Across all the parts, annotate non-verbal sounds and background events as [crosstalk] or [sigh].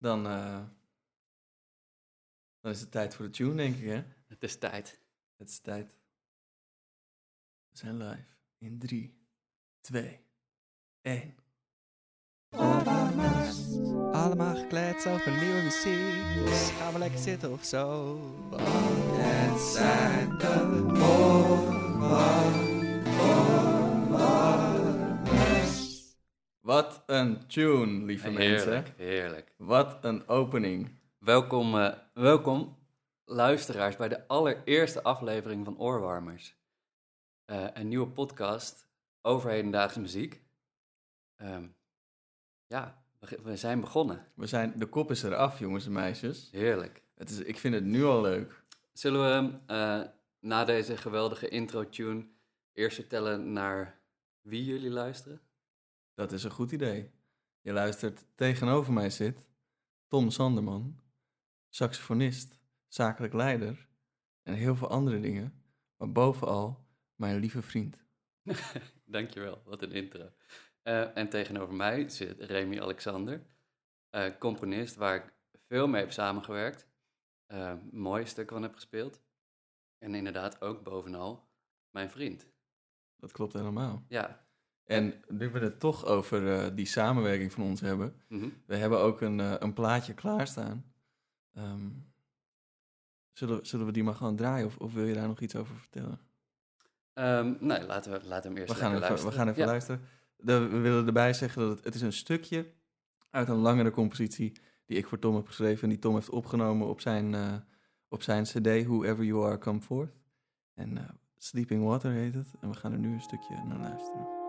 Dan, eh, dan is het tijd voor de tune, denk ik, hè? Het is tijd. Het is tijd. We zijn live in 3, 2, 1. Allemaal gekleed over nieuwe muziek. Dus gaan we lekker zitten of zo. Want het zijn de Oorwarmers. Wat een tune, lieve Heerlijk, mensen. heerlijk. Wat een opening. Welkom, eh, welkom, luisteraars, bij de allereerste aflevering van Oorwarmers. Eh, een nieuwe podcast over hedendaagse muziek. Ehm, ja, we, we zijn begonnen. We zijn, de kop is eraf, jongens en meisjes. Heerlijk. Het is, ik vind het nu al leuk. Zullen we eh, na deze geweldige intro-tune eerst vertellen naar wie jullie luisteren? Dat is een goed idee. Je luistert tegenover mij zit Tom Sanderman, saxofonist, zakelijk leider en heel veel andere dingen, maar bovenal mijn lieve vriend. [laughs] Dankjewel, wat een intro. Eh, en tegenover mij zit Remy Alexander, eh, componist waar ik veel mee heb samengewerkt, eh mooie stukken van heb gespeeld. En inderdaad ook bovenal mijn vriend. Dat klopt helemaal. Ja, En nu we het toch over eh, die samenwerking van ons hebben, mhm. we hebben ook een, eh, een plaatje klaarstaan. Ehm, zullen, zullen we die maar gewoon draaien of, of wil je daar nog iets over vertellen? Ehm, nee, laten we, laten we hem eerst We gaan even, we luisteren. gaan even Ja. luisteren. De- we willen erbij zeggen dat het, het is een stukje uit een langere compositie die ik voor Tom heb geschreven en die Tom heeft opgenomen op zijn, eh, op zijn cd Whoever You Are Come Forth. En Sleeping Water heet het. En we gaan er nu een stukje naar luisteren.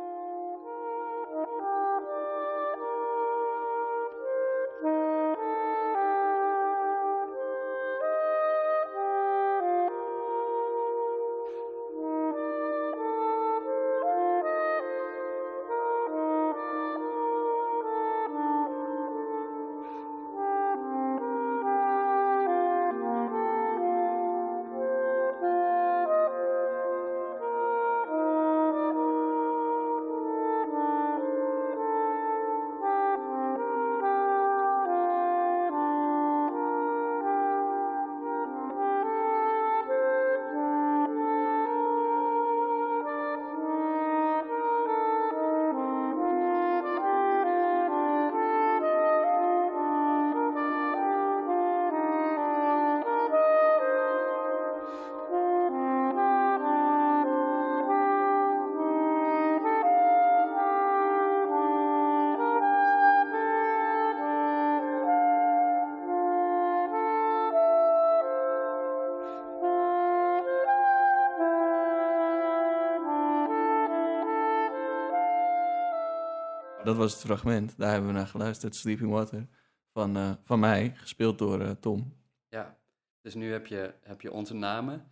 Dat was het fragment. Daar hebben we naar geluisterd. Sleeping Water. Van, eh, van mij, gespeeld door eh, Tom. Ja, dus nu heb je, heb je onze namen.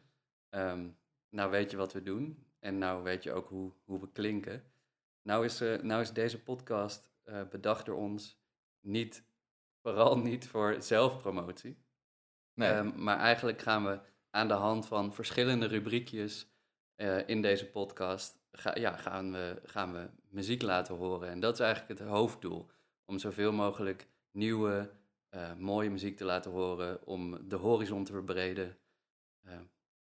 Ehm, nou weet je wat we doen. En nou weet je ook hoe, hoe we klinken. Nou is, eh, nou is deze podcast bedacht door ons niet, vooral niet voor zelfpromotie. Nee, Ehm, maar eigenlijk gaan we aan de hand van verschillende rubriekjes eh, in deze podcast... Ga, ja, gaan, we, gaan we muziek laten horen. En dat is eigenlijk het hoofddoel. Om zoveel mogelijk nieuwe, eh, mooie muziek te laten horen. Om de horizon te verbreden. Eh,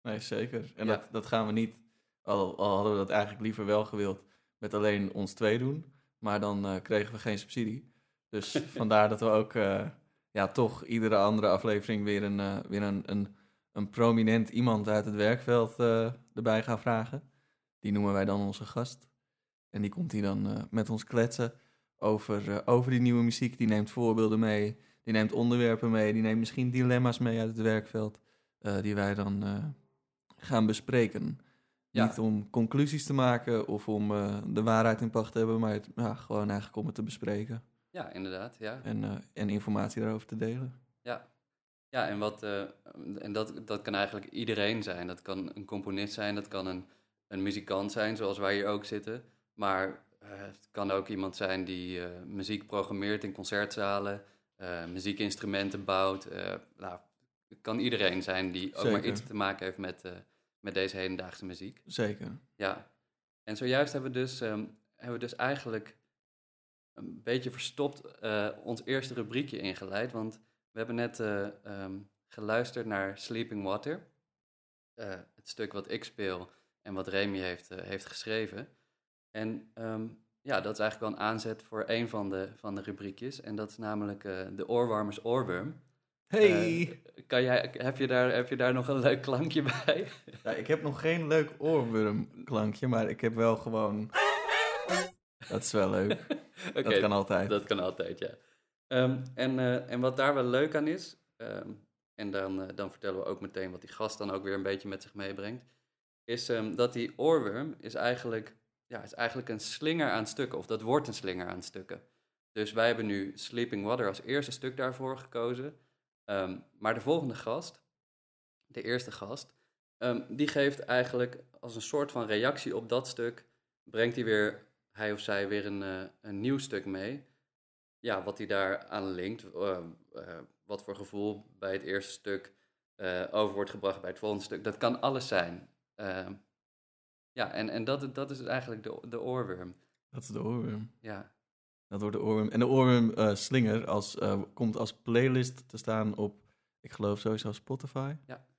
nee zeker. En Ja. dat, dat gaan we niet, al, al hadden we dat eigenlijk liever wel gewild, met alleen ons twee doen. Maar dan kregen we geen subsidie. Dus [laughs] vandaar dat we ook ja, toch iedere andere aflevering weer een, weer een, een, een prominent iemand uit het werkveld eh, erbij gaan vragen. Die noemen wij dan onze gast. En die komt hier dan eh, met ons kletsen over, eh, over die nieuwe muziek. Die neemt voorbeelden mee, die neemt onderwerpen mee, die neemt misschien dilemma's mee uit het werkveld. die wij dan gaan bespreken. Ja. Niet om conclusies te maken of om de waarheid in pacht te hebben, maar het, ja, gewoon eigenlijk om het te bespreken. ja, inderdaad. Ja. En, en informatie daarover te delen. Ja, ja en, wat, eh, en dat, dat kan eigenlijk iedereen zijn. Dat kan een componist zijn, dat kan een, een muzikant zijn, zoals wij hier ook zitten. Maar eh, het kan ook iemand zijn die eh, muziek programmeert in concertzalen, muziekinstrumenten bouwt. nou, het kan iedereen zijn die ook maar iets te maken heeft met, met deze hedendaagse muziek. Zeker. Ja, en zojuist hebben we dus, ehm, hebben we dus eigenlijk een beetje verstopt ons eerste rubriekje ingeleid. Want we hebben net eh, ehm, geluisterd naar Sleeping Water. Eh, het stuk wat ik speel en wat Remy heeft, eh, heeft geschreven. En ehm, ja, dat is eigenlijk wel een aanzet voor een van de, van de rubriekjes. En dat is namelijk de oorwarmers oorworm. Hey! Kan jij, heb, je daar, heb je daar nog een leuk klankje [laughs] bij? Ja, ik heb nog geen leuk oorwormklankje, maar ik heb wel gewoon... [laughs] Dat is wel leuk. Dat kan altijd. Dat kan altijd, ja. Ehm, en, eh, en wat daar wel leuk aan is, ehm, en dan, eh, dan vertellen we ook meteen wat die gast dan ook weer een beetje met zich meebrengt, is ehm, dat die oorworm is eigenlijk, ja, is eigenlijk een slinger aan stukken, of dat wordt een slinger aan stukken. Dus wij hebben nu Sleeping Water als eerste stuk daarvoor gekozen. Maar de volgende gast, de eerste gast, die geeft eigenlijk als een soort van reactie op dat stuk, brengt hij weer, hij of zij weer een, eh, een nieuw stuk mee. Ja, wat hij daar aan linkt, eh, eh, wat voor gevoel bij het eerste stuk eh, over wordt gebracht bij het volgende stuk. Dat kan alles zijn. Ehm, ja, en, en dat, dat is eigenlijk de, de oorworm. Dat is de oorworm. Ja, Dat wordt de oorworm. En de oorworm slinger als, komt als playlist te staan op, ik geloof sowieso Spotify.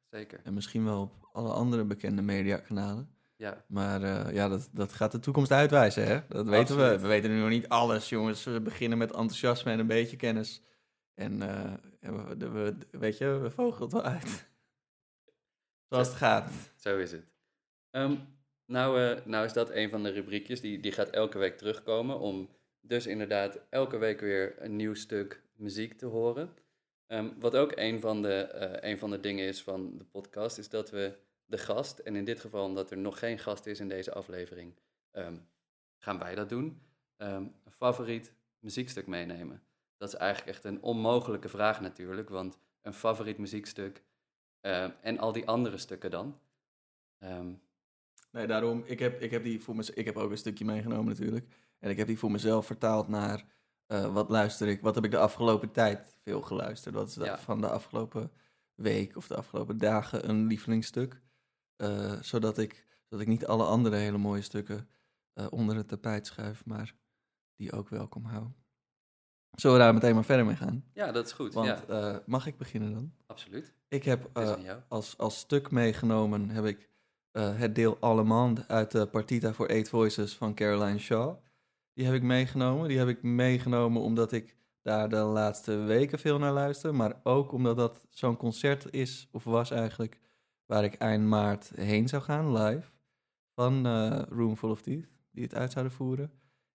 zeker. En misschien wel op alle andere bekende mediakanalen. Ja, Maar eh, ja, dat, dat gaat de toekomst uitwijzen, hè? Dat weten we. We weten nu nog niet alles, jongens. We beginnen met enthousiasme en een beetje kennis. En eh, we, we, weet je, we vogelen het wel uit. Zoals het gaat. Zo is het. Ehm, nou, eh, nou is dat een van de rubriekjes, die, die gaat elke week terugkomen om dus inderdaad elke week weer een nieuw stuk muziek te horen. Ehm, wat ook een van, de, een van de dingen is van de podcast, is dat we de gast, en in dit geval omdat er nog geen gast is in deze aflevering, ehm, gaan wij dat doen, ehm, een favoriet muziekstuk meenemen. Dat is eigenlijk echt een onmogelijke vraag natuurlijk, want een favoriet muziekstuk eh, en al die andere stukken dan. Ehm, Nee, daarom, ik heb, ik heb die voor mezelf, ik heb ook een stukje meegenomen natuurlijk. En ik heb die voor mezelf vertaald naar, eh, wat luister ik, wat heb ik de afgelopen tijd veel geluisterd. Wat is Ja. van de afgelopen week of de afgelopen dagen een lievelingsstuk. Eh, zodat, ik, zodat ik niet alle andere hele mooie stukken eh, onder het tapijt schuif, maar die ook welkom hou. Zullen we daar meteen maar verder mee gaan? ja, dat is goed. Want ja, eh, mag ik beginnen dan? absoluut. Ik heb als, als stuk meegenomen heb ik het deel Allemand uit de Partita for Eight Voices van Caroline Shaw. Die heb ik meegenomen. Die heb ik meegenomen omdat ik daar de laatste weken veel naar luister. Maar ook omdat dat zo'n concert is, of was eigenlijk, waar ik eind maart heen zou gaan, live. Van eh Room Full of Teeth, die het uit zouden voeren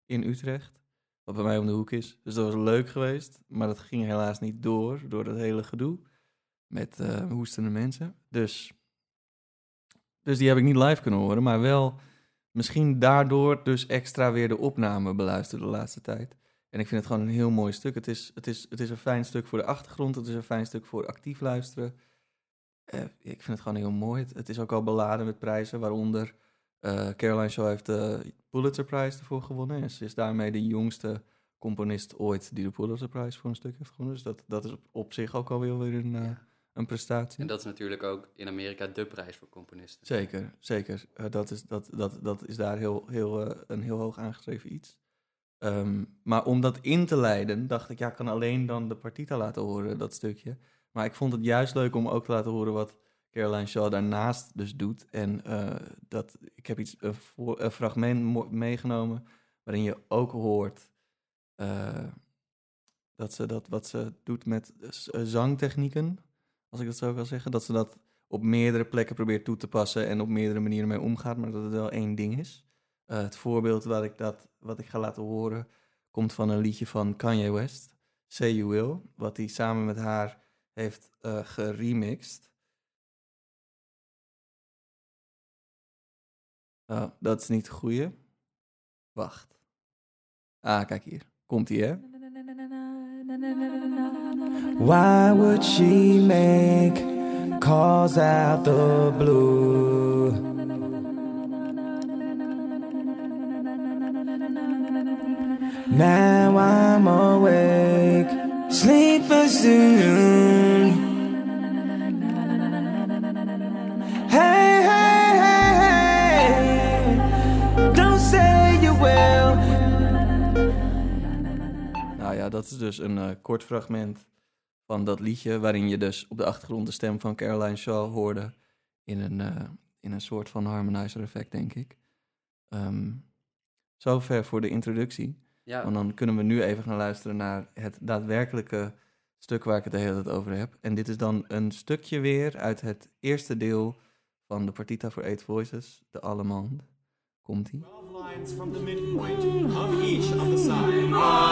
in Utrecht. Wat bij mij om de hoek is. Dus dat was leuk geweest. Maar dat ging helaas niet door, door dat hele gedoe met eh, hoestende mensen. Dus, dus die heb ik niet live kunnen horen, maar wel misschien daardoor dus extra weer de opname beluisterd de laatste tijd. En ik vind het gewoon een heel mooi stuk. Het is, het is, het is een fijn stuk voor de achtergrond, het is een fijn stuk voor actief luisteren. Eh, ik vind het gewoon heel mooi. Het, het is ook al beladen met prijzen, waaronder eh, Caroline Shaw heeft de Pulitzer Prize ervoor gewonnen. En ze is daarmee de jongste componist ooit die de Pulitzer Prize voor een stuk heeft gewonnen. Dus dat, dat is op, op zich ook alweer weer een, eh, Ja. een prestatie. En dat is natuurlijk ook in Amerika de prijs voor componisten. Zeker, zeker. Dat, is, dat, dat, dat is daar heel, heel, een heel hoog aangeschreven iets. Ehm, maar om dat in te leiden, dacht ik, ja, ik kan alleen dan de partita laten horen, dat stukje. Maar ik vond het juist leuk om ook te laten horen wat Caroline Shaw daarnaast dus doet. En eh, dat, ik heb iets, een, fragment meegenomen waarin je ook hoort eh, dat ze dat wat ze doet met eh, zangtechnieken, als ik dat zo kan zeggen, dat ze dat op meerdere plekken probeert toe te passen en op meerdere manieren mee omgaat, maar dat het wel één ding is. Het voorbeeld wat ik, dat, wat ik ga laten horen komt van een liedje van Kanye West, Say You Will, wat hij samen met haar heeft eh geremixed. Oh, dat is niet het goede. Wacht. Ah, kijk hier. Komt ie, hè? Why would she make calls out the blue? Now I'm awake, Hey, hey, hey, hey, don't say you will. ja, dat is dus een eh, kort fragment van dat liedje... waarin je dus op de achtergrond de stem van Caroline Shaw hoorde... in een, eh, in een soort van harmonizer effect, denk ik. Ehm, zover voor de introductie. Ja, Want dan kunnen we nu even gaan luisteren naar het daadwerkelijke stuk waar ik het de hele tijd over heb. En dit is dan een stukje weer uit het eerste deel van de Partita for Eight Voices, de Allemande. Komt-ie? 12 lines from the midpoint of each of the sides.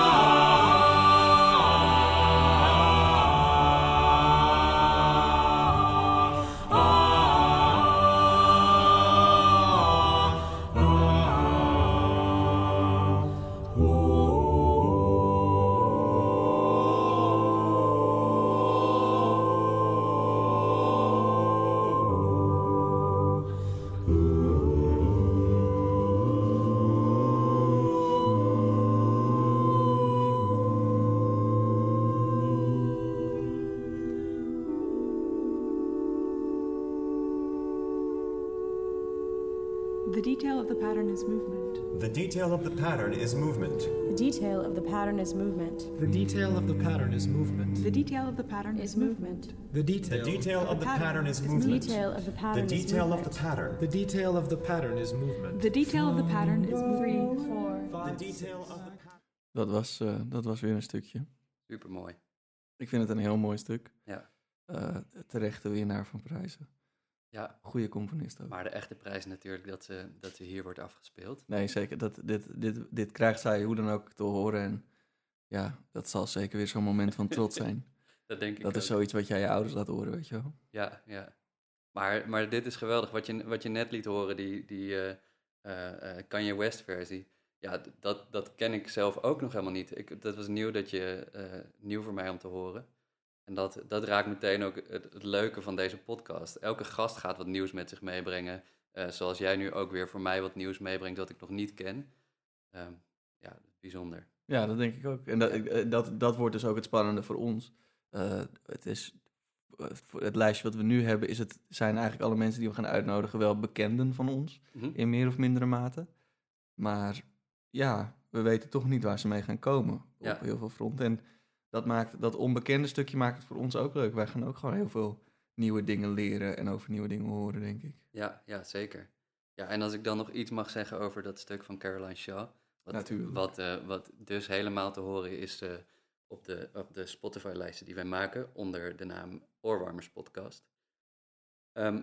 Detail of the pattern is movement. The detail of the pattern is movement. The detail of the pattern is movement. The detail of the pattern is movement. The detail of the pattern is movement. The The detail. detail of the pattern is movement. The detail of the The pattern is detail of the movement. pattern. The detail of the pattern is movement. The detail of the pattern is Three, movement. four. The detail of the pattern. Dat was, eh, dat was weer een stukje. super mooi. Ik vind het een heel mooi stuk. Ja. Eh terechte winnaar van prijzen. Ja, Goede componist ook. maar de echte prijs natuurlijk dat ze, dat ze hier wordt afgespeeld. Nee, zeker. Dat, dit, dit, dit krijgt zij hoe dan ook te horen. En ja, dat zal zeker weer zo'n moment van trots [laughs] zijn. Dat denk ik Dat is zoiets wat jij je ouders laat horen, weet je wel. Ja, ja. Maar, maar dit is geweldig. Wat je, wat je net liet horen, die, die eh, eh, Kanye West versie. Ja, dat, dat ken ik zelf ook nog helemaal niet. Ik, dat was nieuw, dat je, nieuw voor mij om te horen. En dat, dat raakt meteen ook het, het leuke van deze podcast. Elke gast gaat wat nieuws met zich meebrengen. eh, zoals jij nu ook weer voor mij wat nieuws meebrengt wat ik nog niet ken. Ehm, ja, bijzonder. Ja, dat denk ik ook. En dat, eh, dat, dat wordt dus ook het spannende voor ons. Eh, het is, het lijstje wat we nu hebben, is het, zijn eigenlijk alle mensen die we gaan uitnodigen wel bekenden van ons. Mhm. In meer of mindere mate. Maar ja, we weten toch niet waar ze mee gaan komen op Ja. heel veel fronten. En dat, maakt, dat onbekende stukje maakt het voor ons ook leuk. Wij gaan ook gewoon heel veel nieuwe dingen leren en over nieuwe dingen horen, denk ik. Ja, ja, zeker. Ja, en als ik dan nog iets mag zeggen over dat stuk van Caroline Shaw. Wat, Natuurlijk. Wat, eh, wat dus helemaal te horen is eh, op de, op de Spotify-lijsten die wij maken onder de naam Oorwarmers Podcast. Ehm,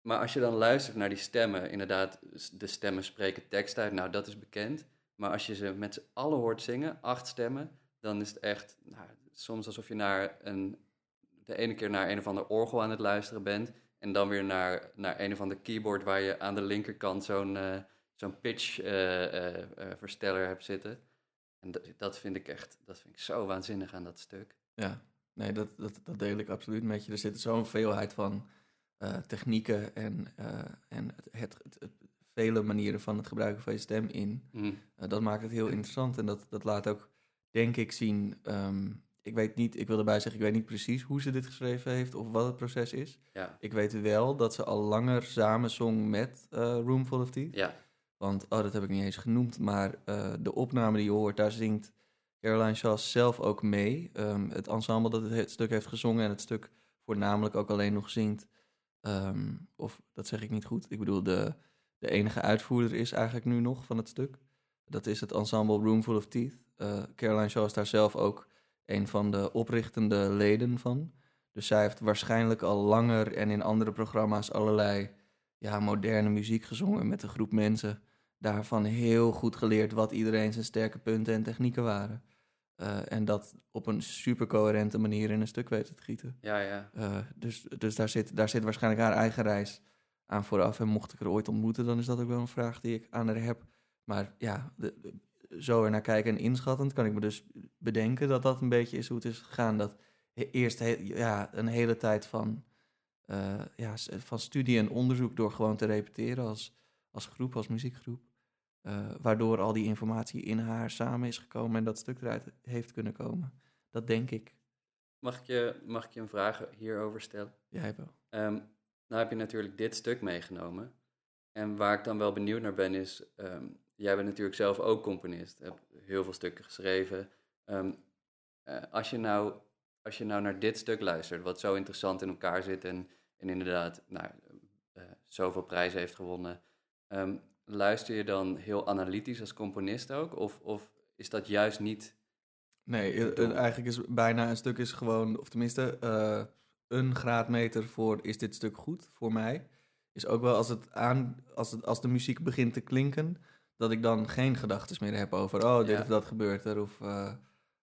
maar als je dan luistert naar die stemmen, inderdaad, de stemmen spreken tekst uit, nou dat is bekend. Maar als je ze met z'n allen hoort zingen, acht stemmen, dan is het echt nou, soms alsof je naar een, de ene keer naar een of ander orgel aan het luisteren bent. En dan weer naar, naar een of ander keyboard waar je aan de linkerkant zo'n eh, zo'n pitch eh, eh, versteller hebt zitten. En dat, dat vind ik echt, dat vind ik zo waanzinnig aan dat stuk. Ja, nee, dat, dat, dat deel ik absoluut met je. Er zit zo'n veelheid van technieken en, en het, het, het, het- vele manieren van het gebruiken van je stem in. Mhm. Dat maakt het heel interessant en dat, dat laat ook, denk ik, zien. ehm, ik weet niet, ik wil erbij zeggen, ik weet niet precies hoe ze dit geschreven heeft of wat het proces is. Ja, Ik weet wel dat ze al langer samen zong met eh Room Full of Teeth. ja, Want, oh, dat heb ik niet eens genoemd, maar eh, de opname die je hoort, daar zingt Caroline Shaw zelf ook mee. Ehm, het ensemble dat het, het stuk heeft gezongen en het stuk voornamelijk ook alleen nog zingt. ehm, of dat zeg ik niet goed. Ik bedoel, de, de enige uitvoerder is eigenlijk nu nog van het stuk. Dat is het ensemble Room Full of Teeth. Eh, Caroline Shaw is daar zelf ook een van de oprichtende leden van. Dus zij heeft waarschijnlijk al langer en in andere programma's allerlei ja, moderne muziek gezongen met een groep mensen. Daarvan heel goed geleerd wat iedereen zijn sterke punten en technieken waren. Eh, en dat op een super coherente manier in een stuk weten te gieten. ja, ja. Eh, dus dus daar, zit, daar zit waarschijnlijk haar eigen reis aan vooraf. En mocht ik er ooit ontmoeten, dan is dat ook wel een vraag die ik aan haar heb. Maar ja, de, de- zo er naar kijken en inschattend kan ik me dus bedenken dat dat een beetje is hoe het is gegaan. Dat eerst ja, een hele tijd van, eh, ja, van studie en onderzoek door gewoon te repeteren als, als groep, als muziekgroep. eh, waardoor al die informatie in haar samen is gekomen en dat stuk eruit heeft kunnen komen. Dat denk ik. Mag ik je, mag ik je een vraag hierover stellen? Jij wel. Ehm, nou heb je natuurlijk dit stuk meegenomen. En waar ik dan wel benieuwd naar ben is, ehm, jij bent natuurlijk zelf ook componist, hebt heel veel stukken geschreven. Ehm, eh, als, je nou, als je nou naar dit stuk luistert, wat zo interessant in elkaar zit en, en inderdaad nou, eh, zoveel prijzen heeft gewonnen, ehm, luister je dan heel analytisch als componist ook? Of, of is dat juist niet Nee, eigenlijk is bijna een stuk is gewoon, of tenminste, een graadmeter voor is dit stuk goed voor mij. Is ook wel als, het aan, als, het, als de muziek begint te klinken, dat ik dan geen gedachten meer heb over, oh, dit Ja. of dat gebeurt er. Of, eh,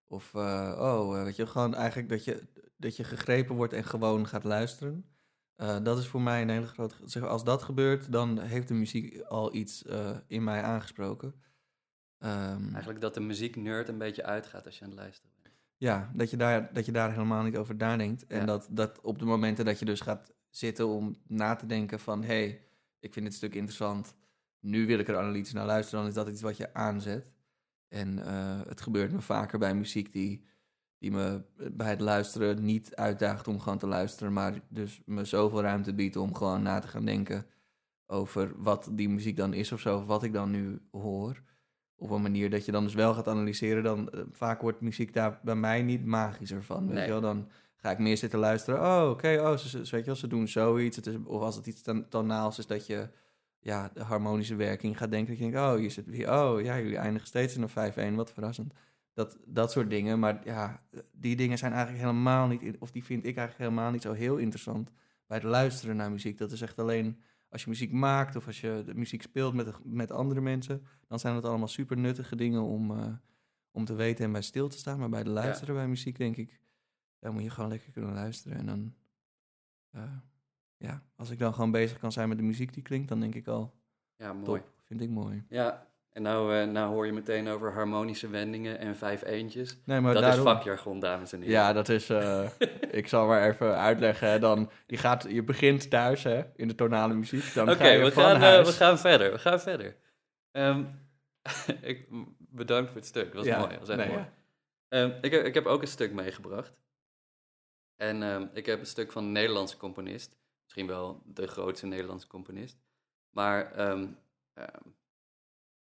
of eh, oh, eh, weet je, gewoon eigenlijk dat je, dat je gegrepen wordt en gewoon gaat luisteren. Dat is voor mij een hele grote. Zeg, als dat gebeurt, dan heeft de muziek al iets in mij aangesproken. Ehm, eigenlijk dat de muzieknerd een beetje uitgaat als je aan het luisteren bent? ja, dat je daar, dat je daar helemaal niet over nadenkt. En Ja. dat, dat op de momenten dat je dus gaat zitten om na te denken van... hé, hey, ik vind dit stuk interessant, nu wil ik er analytisch naar luisteren... dan is dat iets wat je aanzet. En eh, het gebeurt me vaker bij muziek die, die me bij het luisteren niet uitdaagt om gewoon te luisteren... maar dus me zoveel ruimte biedt om gewoon na te gaan denken... over wat die muziek dan is of zo, of wat ik dan nu hoor op een manier dat je dan dus wel gaat analyseren, dan eh, vaak wordt muziek daar bij mij niet magischer van. Weet Nee. je wel? Dan ga ik meer zitten luisteren. Oh, oké, oh, ze, ze- weet je wel, ze doen zoiets. Het is, of als het iets ton- tonaals is, dat je ja, de harmonische werking gaat denken. Dat je denkt, oh, hier zit weer, oh, ja, jullie eindigen steeds in een 5-1, wat verrassend. Dat, dat soort dingen. Maar ja, die dingen zijn eigenlijk helemaal niet, of die vind ik eigenlijk helemaal niet zo heel interessant bij het luisteren naar muziek. Dat is echt alleen als je muziek maakt of als je de muziek speelt met, met andere mensen, dan zijn het allemaal super nuttige dingen om, eh, om te weten en bij stil te staan. Maar bij de luisteren bij muziek denk ik, daar moet je gewoon lekker kunnen luisteren. En dan, eh, ja, als ik dan gewoon bezig kan zijn met de muziek die klinkt, dan denk ik al, Ja, mooi. top, vind ik mooi. Ja, en nou, eh, nou hoor je meteen over harmonische wendingen en vijf eentjes. Nee, maar dat daarom, is vakjargon, dames en heren. Ja, dat is, eh, [laughs] ik zal maar even uitleggen. hè. Dan, je, gaat, je begint thuis hè, in de tonale muziek. Dan ga je we, van gaan, eh, we gaan verder. We gaan verder. Ehm, [laughs] ik, bedankt voor het stuk. Dat was Ja, mooi. Dat was echt nee, mooi. ja. Ehm, ik, heb, ik heb ook een stuk meegebracht. En ehm, ik heb een stuk van een Nederlandse componist. Misschien wel de grootste Nederlandse componist. Maar ehm, ehm,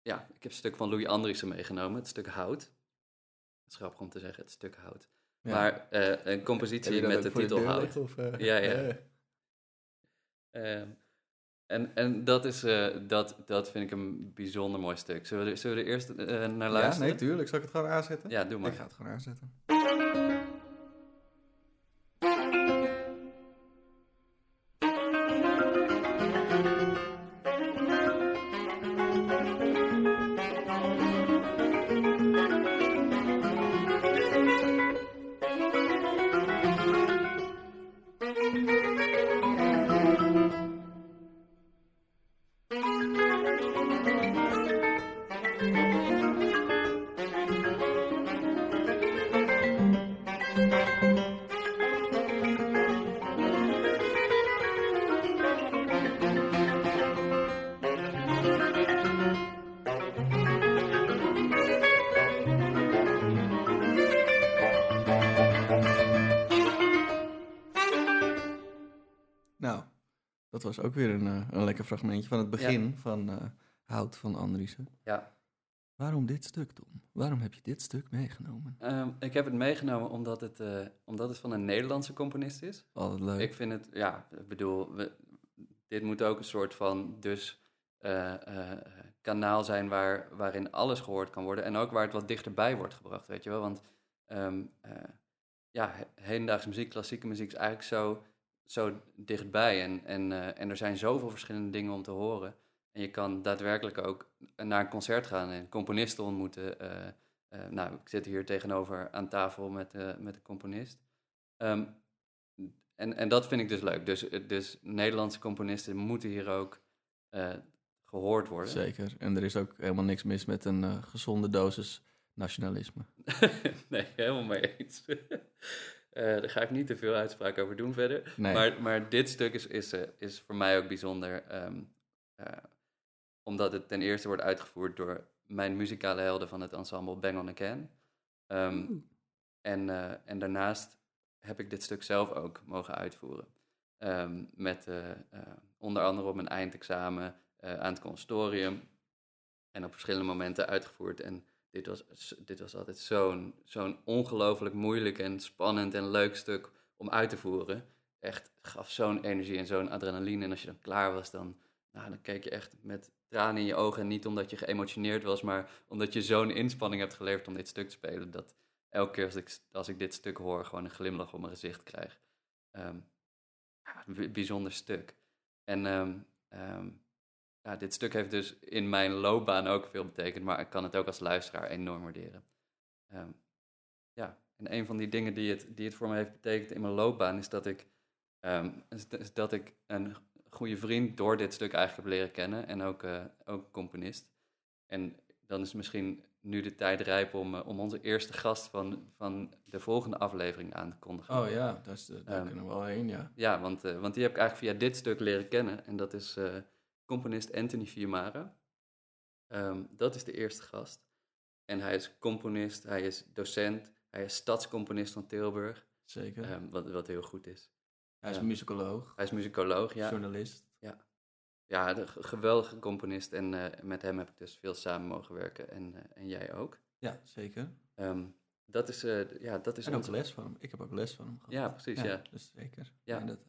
ja, ik heb een stuk van Louis Andriessen meegenomen. Het stuk Hout. Het is grappig om te zeggen, het stuk Hout. Ja. Maar eh, een compositie dat met de titel Hout. of, eh? Ja, ja. Eh. Ehm, en en dat, is, eh, dat, dat vind ik een bijzonder mooi stuk. Zullen we er, zullen we er eerst naar Ja, luisteren? nee, tuurlijk. Zal ik het gewoon aanzetten? Ja, doe maar. Ik ga het gewoon aanzetten. Was ook weer een, eh, een lekker fragmentje van het begin van eh, Hout van Andriessen. Ja. Waarom dit stuk, Tom? Waarom heb je dit stuk meegenomen? Ehm, ik heb het meegenomen omdat het, eh, omdat het van een Nederlandse componist is. Altijd leuk. Ik vind het, ja, ik bedoel, we, dit moet ook een soort van dus kanaal zijn waar, waarin alles gehoord kan worden. En ook waar het wat dichterbij wordt gebracht, weet je wel. Want eh, ja, he- hedendaagse muziek, klassieke muziek is eigenlijk zo, zo dichtbij. En, en, eh, en er zijn zoveel verschillende dingen om te horen. En je kan daadwerkelijk ook naar een concert gaan en componisten ontmoeten. eh, eh, nou, ik zit hier tegenover aan tafel met, met een componist. Ehm, en, en dat vind ik dus leuk. Dus, dus Nederlandse componisten moeten hier ook eh, gehoord worden. Zeker. En er is ook helemaal niks mis met een gezonde dosis nationalisme. [laughs] nee, helemaal mee eens. [laughs] Eh, daar ga ik niet te veel uitspraak over doen verder. Nee. Maar, maar dit stuk is, is, eh, is voor mij ook bijzonder. ehm, eh, omdat het ten eerste wordt uitgevoerd door mijn muzikale helden van het ensemble Bang on a Can. Ehm, en, en daarnaast heb ik dit stuk zelf ook mogen uitvoeren. Ehm, met onder andere op mijn eindexamen aan het consortium. En op verschillende momenten uitgevoerd. En dit was, dit was altijd zo'n zo'n ongelooflijk moeilijk en spannend en leuk stuk om uit te voeren. Echt gaf zo'n energie en zo'n adrenaline. En als je dan klaar was, dan, nou, dan keek je echt met tranen in je ogen. En niet omdat je geëmotioneerd was, maar omdat je zo'n inspanning hebt geleverd om dit stuk te spelen. Dat elke keer als ik, als ik dit stuk hoor, gewoon een glimlach op mijn gezicht krijg. Ehm, bijzonder stuk. En ehm, ehm, ja, dit stuk heeft dus in mijn loopbaan ook veel betekend, maar ik kan het ook als luisteraar enorm waarderen. Ehm, ja, en een van die dingen die het, die het voor me heeft betekend in mijn loopbaan is dat ik, ehm, is, is dat ik een goede vriend door dit stuk eigenlijk heb leren kennen en ook, eh, ook componist. En dan is misschien nu de tijd rijp om, eh, om onze eerste gast van, van de volgende aflevering aan te kondigen. Oh ja, daar, is de- daar Ehm, kunnen we wel heen, ja. Ja, want, eh, want die heb ik eigenlijk via dit stuk leren kennen. En dat is eh, componist Anthony Fiumara. Ehm, dat is de eerste gast. En hij is componist, hij is docent, hij is stadscomponist van Tilburg. Zeker. ehm, wat, wat heel goed is. Hij is ja. muzikoloog, Hij is muzikoloog, ja. journalist. Ja, een ge- geweldige componist. En eh, met hem heb ik dus veel samen mogen werken. En, eh, en jij ook. Ja, zeker. Ehm, dat is, eh, ja, dat is En ook onze- les van hem. Ik heb ook les van hem gehad. Ja, precies, ja. Dus zeker. Ja. Dat,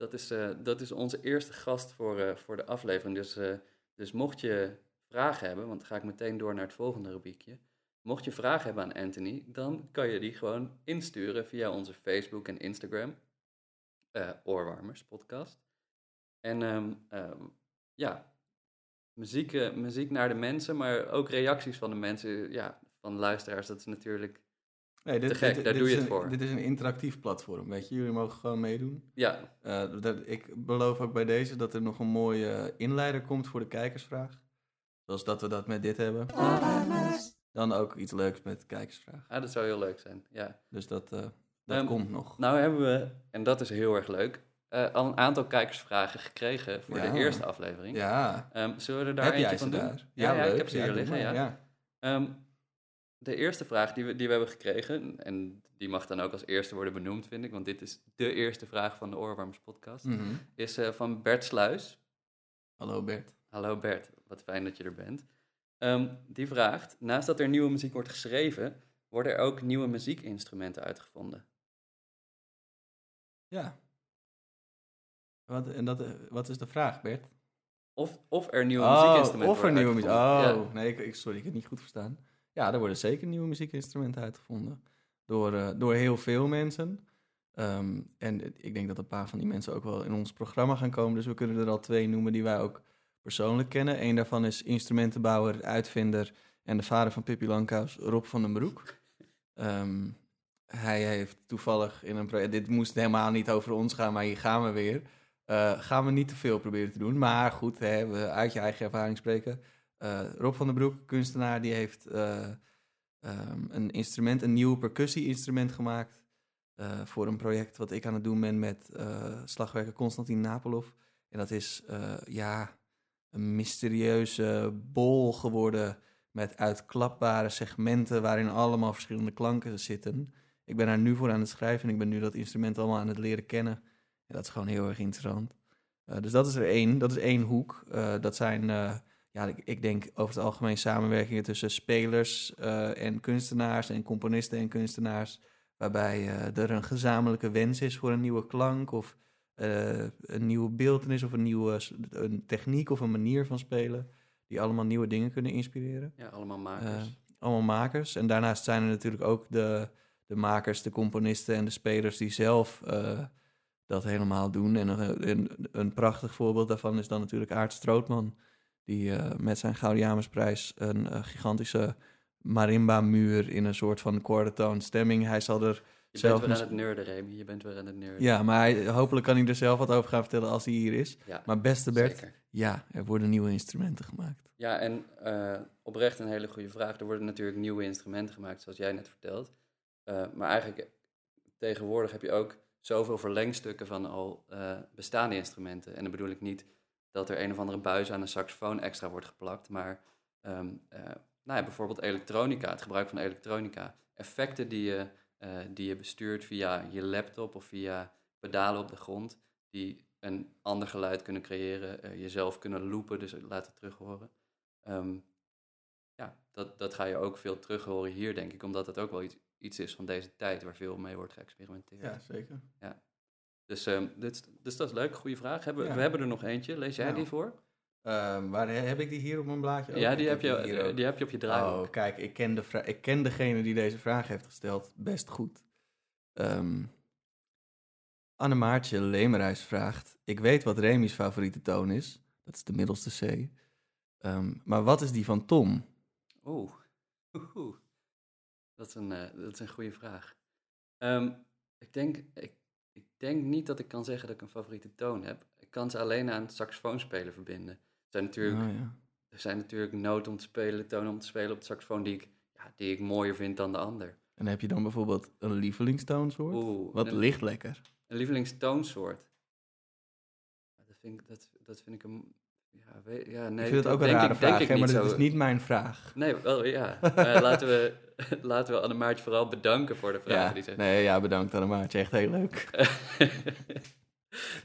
Dat is, eh, dat is onze eerste gast voor, eh, voor de aflevering. Dus, eh, dus mocht je vragen hebben, want dan ga ik meteen door naar het volgende rubriekje. Mocht je vragen hebben aan Anthony, dan kan je die gewoon insturen via onze Facebook en Instagram. Oorwarmers podcast. En ehm, ehm, ja, muziek, muziek naar de mensen, maar ook reacties van de mensen, ja, van luisteraars. Dat is natuurlijk, nee, dit, Te gek, dit- daar dit doe je het een- voor. Dit is een interactief platform, weet je. Jullie mogen gewoon meedoen. ja, Eh, dat, ik beloof ook bij deze dat er nog een mooie inleider komt voor de kijkersvraag. Zoals dat we dat met dit hebben. Dan ook iets leuks met de kijkersvraag. ah, dat zou heel leuk zijn, ja. Dus dat, eh, dat Ehm, komt nog. Nou hebben we, en dat is heel erg leuk, eh, al een aantal kijkersvragen gekregen voor Ja. de eerste aflevering. Ja, Ehm, zullen we er daar heb eentje van doen? daar? Ja, ja, leuk. ik heb ze hier liggen, ja. Ehm, de eerste vraag die we, die we hebben gekregen, en die mag dan ook als eerste worden benoemd, vind ik, want dit is de eerste vraag van de Oorwarmers podcast, Mhm. is eh, van Bert Sluis. Hallo Bert. Hallo Bert, wat fijn dat je er bent. Ehm, die vraagt, naast dat er nieuwe muziek wordt geschreven, worden er ook nieuwe muziekinstrumenten uitgevonden. Ja. Wat, en dat, wat is de vraag, Bert? Of, of er nieuwe Oh, muziekinstrumenten of er nieuwe muziek. Oh, Ja. nee, ik, ik- sorry, ik heb het niet goed verstaan. Ja, er worden zeker nieuwe muziekinstrumenten uitgevonden. Door, eh, door heel veel mensen. Ehm, en ik denk dat een paar van die mensen ook wel in ons programma gaan komen. Dus we kunnen er al twee noemen die wij ook persoonlijk kennen. Eén daarvan is instrumentenbouwer, uitvinder en de vader van Pippi Langkous, Rob van den Broek. Ehm, hij heeft toevallig in een project... Dit moest helemaal niet over ons gaan, maar hier gaan we weer. Eh, gaan we niet te veel proberen te doen. Maar goed, hè, we uit je eigen ervaring spreken. Eh, Rob van den Broek, kunstenaar, die heeft eh, ehm, een instrument, een nieuw percussie-instrument gemaakt. eh, voor een project wat ik aan het doen ben met slagwerker Konstantin Napolov. En dat is, ja, een mysterieuze bol geworden met uitklapbare segmenten waarin allemaal verschillende klanken zitten. Ik ben daar nu voor aan het schrijven en ik ben nu dat instrument allemaal aan het leren kennen. En dat is gewoon heel erg interessant. Dus dat is er één, dat is één hoek. Dat zijn, ja, ik, ik denk over het algemeen samenwerkingen tussen spelers eh, en kunstenaars en componisten en kunstenaars. Waarbij eh, er een gezamenlijke wens is voor een nieuwe klank of eh, een nieuwe beeldenis of een nieuwe een techniek of een manier van spelen. Die allemaal nieuwe dingen kunnen inspireren. Ja, allemaal makers. Allemaal makers. En daarnaast zijn er natuurlijk ook de, de makers, de componisten en de spelers die zelf dat helemaal doen. En een, een, een prachtig voorbeeld daarvan is dan natuurlijk Aart Strootman. Die eh, met zijn Gaudiamusprijs een eh, gigantische marimba-muur in een soort van quartertone stemming. Hij zal er je zelf bent weer aan het nerden, Remy. Je bent weer aan het nerden. Ja, maar hij, hopelijk kan hij er zelf wat over gaan vertellen als hij hier is. Ja, Maar beste Bert, zeker. ja, er worden nieuwe instrumenten gemaakt. Ja, en eh, oprecht een hele goede vraag. Er worden natuurlijk nieuwe instrumenten gemaakt, zoals jij net vertelt. Maar eigenlijk tegenwoordig heb je ook zoveel verlengstukken van al bestaande instrumenten. En dan bedoel ik niet dat er een of andere buis aan een saxofoon extra wordt geplakt, maar ehm, eh, nou ja, bijvoorbeeld elektronica, het gebruik van elektronica. Effecten die je, eh, die je bestuurt via je laptop of via pedalen op de grond, die een ander geluid kunnen creëren, eh, jezelf kunnen loopen, dus laten terug horen. Ehm, ja, dat, dat ga je ook veel terug horen hier, denk ik. Omdat het ook wel iets, iets is van deze tijd waar veel mee wordt geëxperimenteerd. Ja, zeker. Dus, ehm, dit, dus dat is leuk, goede vraag. Hebben, Ja. We hebben er nog eentje. Lees jij Nou. die voor? Ehm, waar heb ik die hier op mijn blaadje? ook? ja, Ik die heb, je, die heb je op je draaiboek. Oh, kijk, ik ken, de ik ken degene die deze vraag heeft gesteld best goed. Ehm Annemaartje Lemerijs vraagt... Ik weet wat Remy's favoriete toon is. Dat is de middelste C. Maar wat is die van Tom? Oeh. Dat is een, eh, dat is een goede vraag. Ik, denk, ik denk niet dat ik kan zeggen dat ik een favoriete toon heb. Ik kan ze alleen aan het saxofoonspelen verbinden. Er zijn natuurlijk, Oh, ja. er zijn natuurlijk noten om te spelen, tonen om te spelen op de saxofoon die ik, ja, die ik mooier vind dan de ander. En heb je dan bijvoorbeeld een lievelingstoonsoort? Oeh, Wat een, ligt lekker? een lievelingstoonsoort. Dat vind ik, dat, dat vind ik een... Ja, weet, ja, nee, ik vind het ook een denk rare ik- denk vraag, ik hè, maar zo. is niet mijn vraag. Nee, wel ja. [laughs] Laten, we, laten we Annemaartje vooral bedanken voor de vragen Ja, die ze nee, ja, bedankt Annemaartje. Echt heel leuk. [laughs]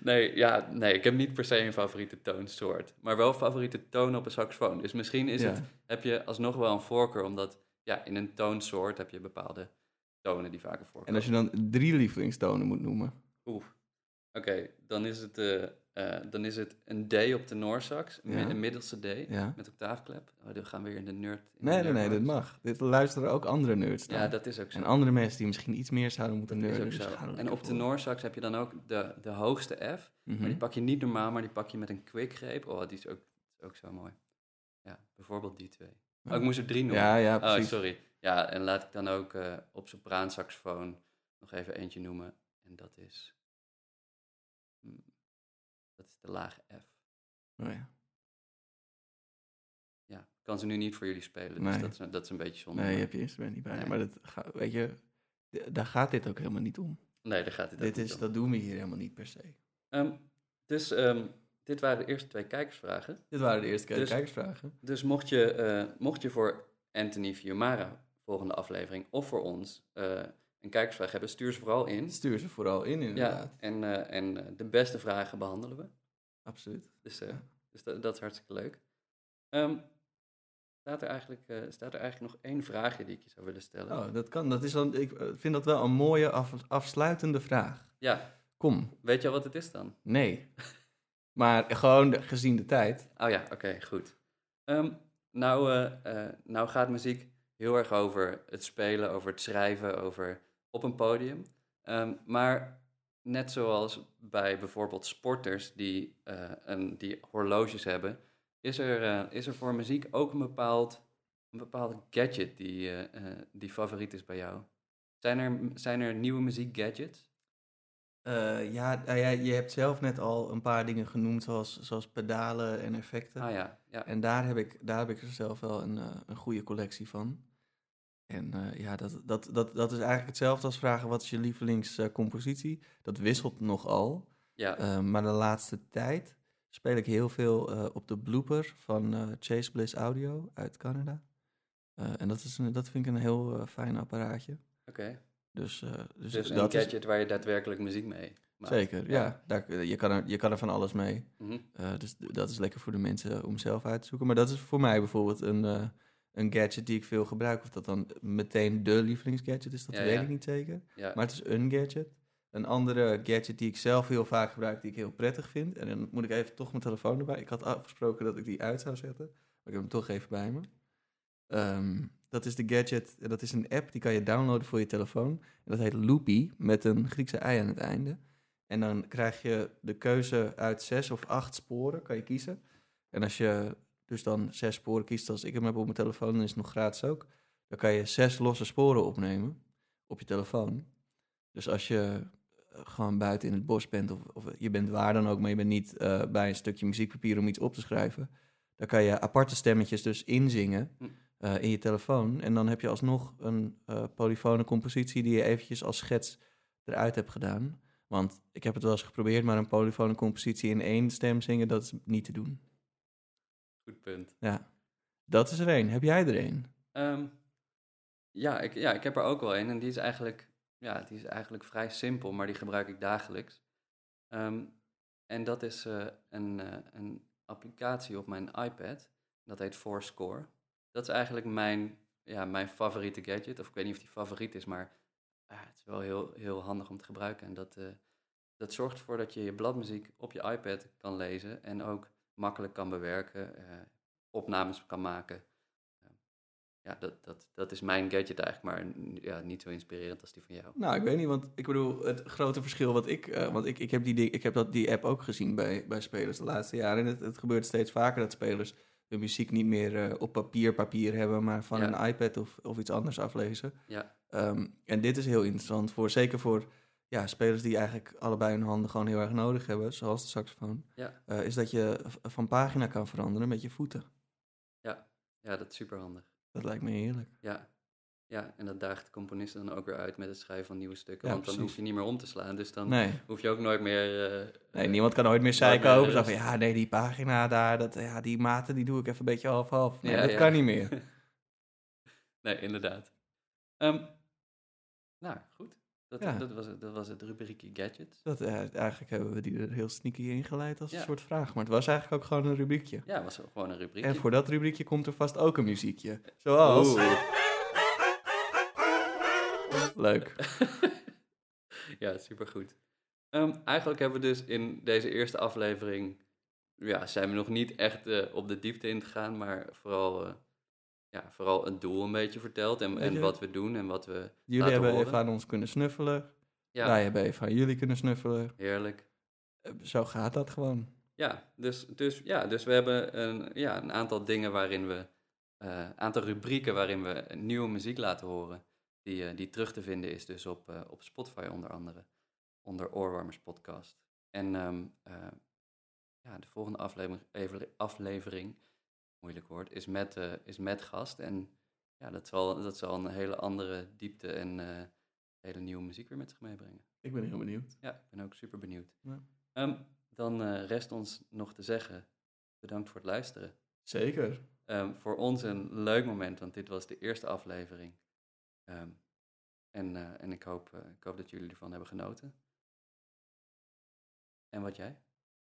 nee, ja, nee, ik heb niet per se een favoriete toonsoort. Maar wel favoriete toon op een saxofoon. Dus misschien is Ja. het, heb je alsnog wel een voorkeur, omdat ja, in een toonsoort heb je bepaalde tonen die vaker voorkomen. En als je dan drie lievelingstonen moet noemen. Oeh. Oké, dan, is het, eh, eh, dan is het een D op de Noorsax, Ja. een middelste D Ja. met octaafklep. Oh, dan gaan we weer in de nerd. in de Nee, nee, nee, dit nerdmodus. mag. Dit luisteren ook andere nerds Ja, naar. dat is ook zo. En andere mensen die misschien iets meer zouden moeten Dat is nerden. ook dus zo. En op de. Noorsax heb je dan ook de, de hoogste F. Mhm. Maar die pak je niet normaal, maar die pak je met een quickgreep. Oh, die is ook, ook zo mooi. Ja, bijvoorbeeld die twee. Oh, ik moest er drie noemen. Ja, ja, oh, precies. sorry. Ja, en laat ik dan ook eh, op sopraansaxofoon nog even eentje noemen. En dat is... dat is de lage F. Oh, ja. Ja, ik kan ze nu niet voor jullie spelen, dus dat is, dat is een beetje zonde. Nee, je hebt je instrument niet bij. Nee. Maar dat ga, weet je, daar gaat dit ook helemaal niet om. Nee, daar gaat dit, Dit is, om. dat doen we hier helemaal niet per se. Ehm, dus ehm, dit waren de eerste twee kijkersvragen. Dit waren de eerste Dus- kijkersvragen. Dus mocht je, eh, mocht je voor Anthony Fiumara volgende aflevering of voor ons eh, een kijkersvraag hebben, stuur ze vooral in. Stuur ze vooral in, Ja, inderdaad. en, eh, en eh, de beste vragen behandelen we. Absoluut. Dus, eh, Ja. dus dat, dat is hartstikke leuk. Ehm, staat, er eigenlijk, staat er eigenlijk nog één vraagje die ik je zou willen stellen? Oh, dat kan. Dat is dan, ik vind dat wel een mooie af, afsluitende vraag. Ja, Kom, weet je al wat het is dan? nee. [laughs] maar gewoon de- gezien de tijd. Oh ja, oké, goed. Ehm, nou, nou gaat muziek heel erg over het spelen, over het schrijven, over op een podium. Ehm, maar net zoals bij bijvoorbeeld sporters die, eh, een, die horloges hebben, is er, eh, is er voor muziek ook een, bepaald, een bepaalde gadget die, eh, die favoriet is bij jou. Zijn er, zijn er nieuwe muziekgadgets? Ja, nou ja, je hebt zelf net al een paar dingen genoemd, zoals, zoals pedalen en effecten. Ah ja, ja. En daar heb ik, daar heb ik er zelf wel een, een goede collectie van. En eh, ja, dat, dat, dat, dat is eigenlijk hetzelfde als vragen wat is je lievelingscompositie. dat wisselt nogal. ja. Eh, maar de laatste tijd speel ik heel veel eh, op de blooper van Chase Bliss Audio uit Canada. En dat, is een, dat vind ik een heel fijn apparaatje. Oké. Dus, dus, Dus een dat is gadget waar je daadwerkelijk muziek mee maakt. zeker, ja. Daar, je, kan er, je kan er van alles mee. Mhm. Dus dat is lekker voor de mensen om zelf uit te zoeken. Maar dat is voor mij bijvoorbeeld een, een gadget die ik veel gebruik. Of dat dan meteen de lievelingsgadget is, dat Ja, weet ja. ik niet zeker. Ja. Maar het is een gadget. Een andere gadget die ik zelf heel vaak gebruik, die ik heel prettig vind. En dan moet ik even toch mijn telefoon erbij. Ik had afgesproken dat ik die uit zou zetten. Maar ik heb hem toch even bij me. Ehm, dat is de gadget, dat is een app, die kan je downloaden voor je telefoon. En dat heet Loopy, met een Griekse ei aan het einde. En dan krijg je de keuze uit zes of acht sporen, kan je kiezen. En als je dus dan zes sporen kiest, als ik hem heb op mijn telefoon, dan is het nog gratis ook. Dan kan je zes losse sporen opnemen op je telefoon. Dus als je eh, gewoon buiten in het bos bent, of, of je bent waar dan ook, maar je bent niet eh, bij een stukje muziekpapier om iets op te schrijven, dan kan je aparte stemmetjes dus inzingen Hm. eh, in je telefoon. En dan heb je alsnog een eh polyfone compositie die je eventjes als schets eruit hebt gedaan. Want ik heb het wel eens geprobeerd, maar een polyfone compositie in één stem zingen, dat is niet te doen. Goed punt. Ja, dat is er één. Heb jij er één? Ehm, ja, ik, ja, ik heb er ook wel een en die is eigenlijk, ja, die is eigenlijk vrij simpel, maar die gebruik ik dagelijks. Ehm, en dat is eh, een, eh, een applicatie op mijn iPad, dat heet Fourscore. dat is eigenlijk mijn, ja, mijn favoriete gadget. Of ik weet niet of die favoriet is, maar ah, het is wel heel, heel handig om te gebruiken. En dat, eh, dat zorgt ervoor dat je je bladmuziek op je iPad kan lezen en ook makkelijk kan bewerken, eh, opnames kan maken. Eh, ja, dat, dat, dat is mijn gadget eigenlijk, maar ja, niet zo inspirerend als die van jou. Nou, ik weet niet, want ik bedoel, het grote verschil wat ik... eh, want ik, ik heb, die, ding- ik heb dat, die app ook gezien bij, bij spelers de laatste jaren. En het, het gebeurt steeds vaker dat spelers hun muziek niet meer op papier, papier hebben... maar van Ja. een iPad of, of iets anders aflezen. Ja, Ehm, en dit is heel interessant, voor, zeker voor ja, spelers die eigenlijk allebei hun handen gewoon heel erg nodig hebben... zoals de saxofoon, ja, eh, is dat je van pagina kan veranderen met je voeten. ja, ja, dat is super handig. Dat lijkt me heerlijk. Ja. ja, en dat daagt de componist dan ook weer uit met het schrijven van nieuwe stukken. Ja, want dan hoef je niet meer om te slaan, dus dan Nee. hoef je ook nooit meer... eh, Nee, eh, niemand kan ooit meer nooit zeiken meer over. Van, ja, nee, die pagina daar, dat, ja, die maten, die doe ik even een beetje half-half. Nee, Ja, dat ja. kan niet meer. [laughs] nee, inderdaad. Ehm, nou, goed. Dat, Ja. dat, was, het- dat was het rubriekje gadgets. Dat, eh, eigenlijk hebben we die er heel sneaky ingeleid als een soort vraag. Maar het was eigenlijk ook gewoon een rubriekje. Ja, was ook gewoon een rubriekje. En voor dat rubriekje komt er vast ook een muziekje. Zoals... Oeh. Leuk. [laughs] ja, supergoed. Ehm eigenlijk hebben we dus in deze eerste aflevering... Ja, zijn we nog niet echt eh, op de diepte in gegaan, maar vooral, eh, ja, vooral het doel een beetje verteld. En, en wat we doen en wat we Jullie hebben horen. even aan ons kunnen snuffelen. Ja, Wij hebben even aan jullie kunnen snuffelen. heerlijk. Eh, Zo gaat dat gewoon. Ja, dus, dus, ja, dus we hebben een, ja, een aantal dingen waarin we, een aantal rubrieken waarin we nieuwe muziek laten horen, die, eh, die terug te vinden is dus op, eh, op Spotify onder andere, onder Oorwarmers Podcast. En ehm, eh, ja, de volgende aflevering, aflevering moeilijk woord, is met, eh, is met gast. En ja, dat zal, dat zal een hele andere diepte en eh, hele nieuwe muziek weer met zich meebrengen. Ik ben heel benieuwd. Ja, ik ben ook super benieuwd. Ja. Ehm, dan eh, rest ons nog te zeggen, bedankt voor het luisteren. Zeker. Ehm, voor ons een leuk moment, want dit was de eerste aflevering. Ehm, en en ik, hoop, ik hoop dat jullie ervan hebben genoten. En wat jij?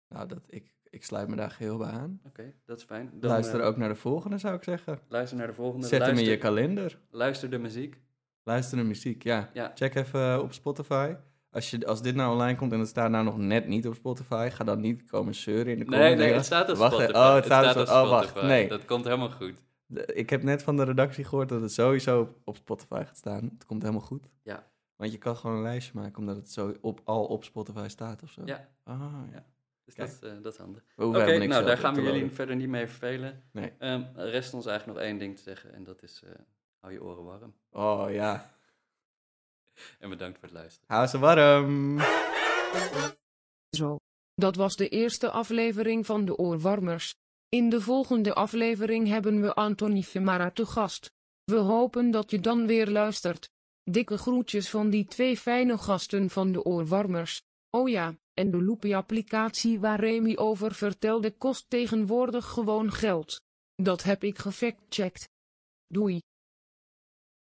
Nou, dat, ik, ik sluit me daar geheel bij aan. Oké, dat is fijn. Dan, luister eh, ook naar de volgende, zou ik zeggen. luister naar de volgende. Zet hem in je kalender. Luister de muziek. Luister naar muziek, ja. Ja. Check even eh, op Spotify. Als, je, als dit nou online komt en het staat nou nog net niet op Spotify, ga dan niet komen zeuren in de Nee, comments. nee, het staat op Wacht, Spotify. Oh, het staat, op op Oh, wacht. Spotify. Nee. Dat komt helemaal goed. De- Ik heb net van de redactie gehoord dat het sowieso op- op Spotify gaat staan. Het komt helemaal goed. Ja. Want je kan gewoon een lijstje maken omdat het zo op, al op Spotify staat of zo. Ja. Ah, ja. Dus dat, is, eh, dat is handig. We hoeven Oké, nou daar gaan we jullie verder niet mee vervelen. Nee. Ehm, rest ons eigenlijk nog één ding te zeggen en dat is, eh, hou je oren warm. Oh ja. [laughs] En bedankt voor het luisteren. Hou ze warm. Zo. Dat was de eerste aflevering van de Oorwarmers. In de volgende aflevering hebben we Anthony Femara te gast. We hopen dat je dan weer luistert. Dikke groetjes van die twee fijne gasten van de Oorwarmers. Oh ja, en de Loopy-applicatie waar Remy over vertelde kost tegenwoordig gewoon geld. Dat heb ik gefactcheckt. Doei.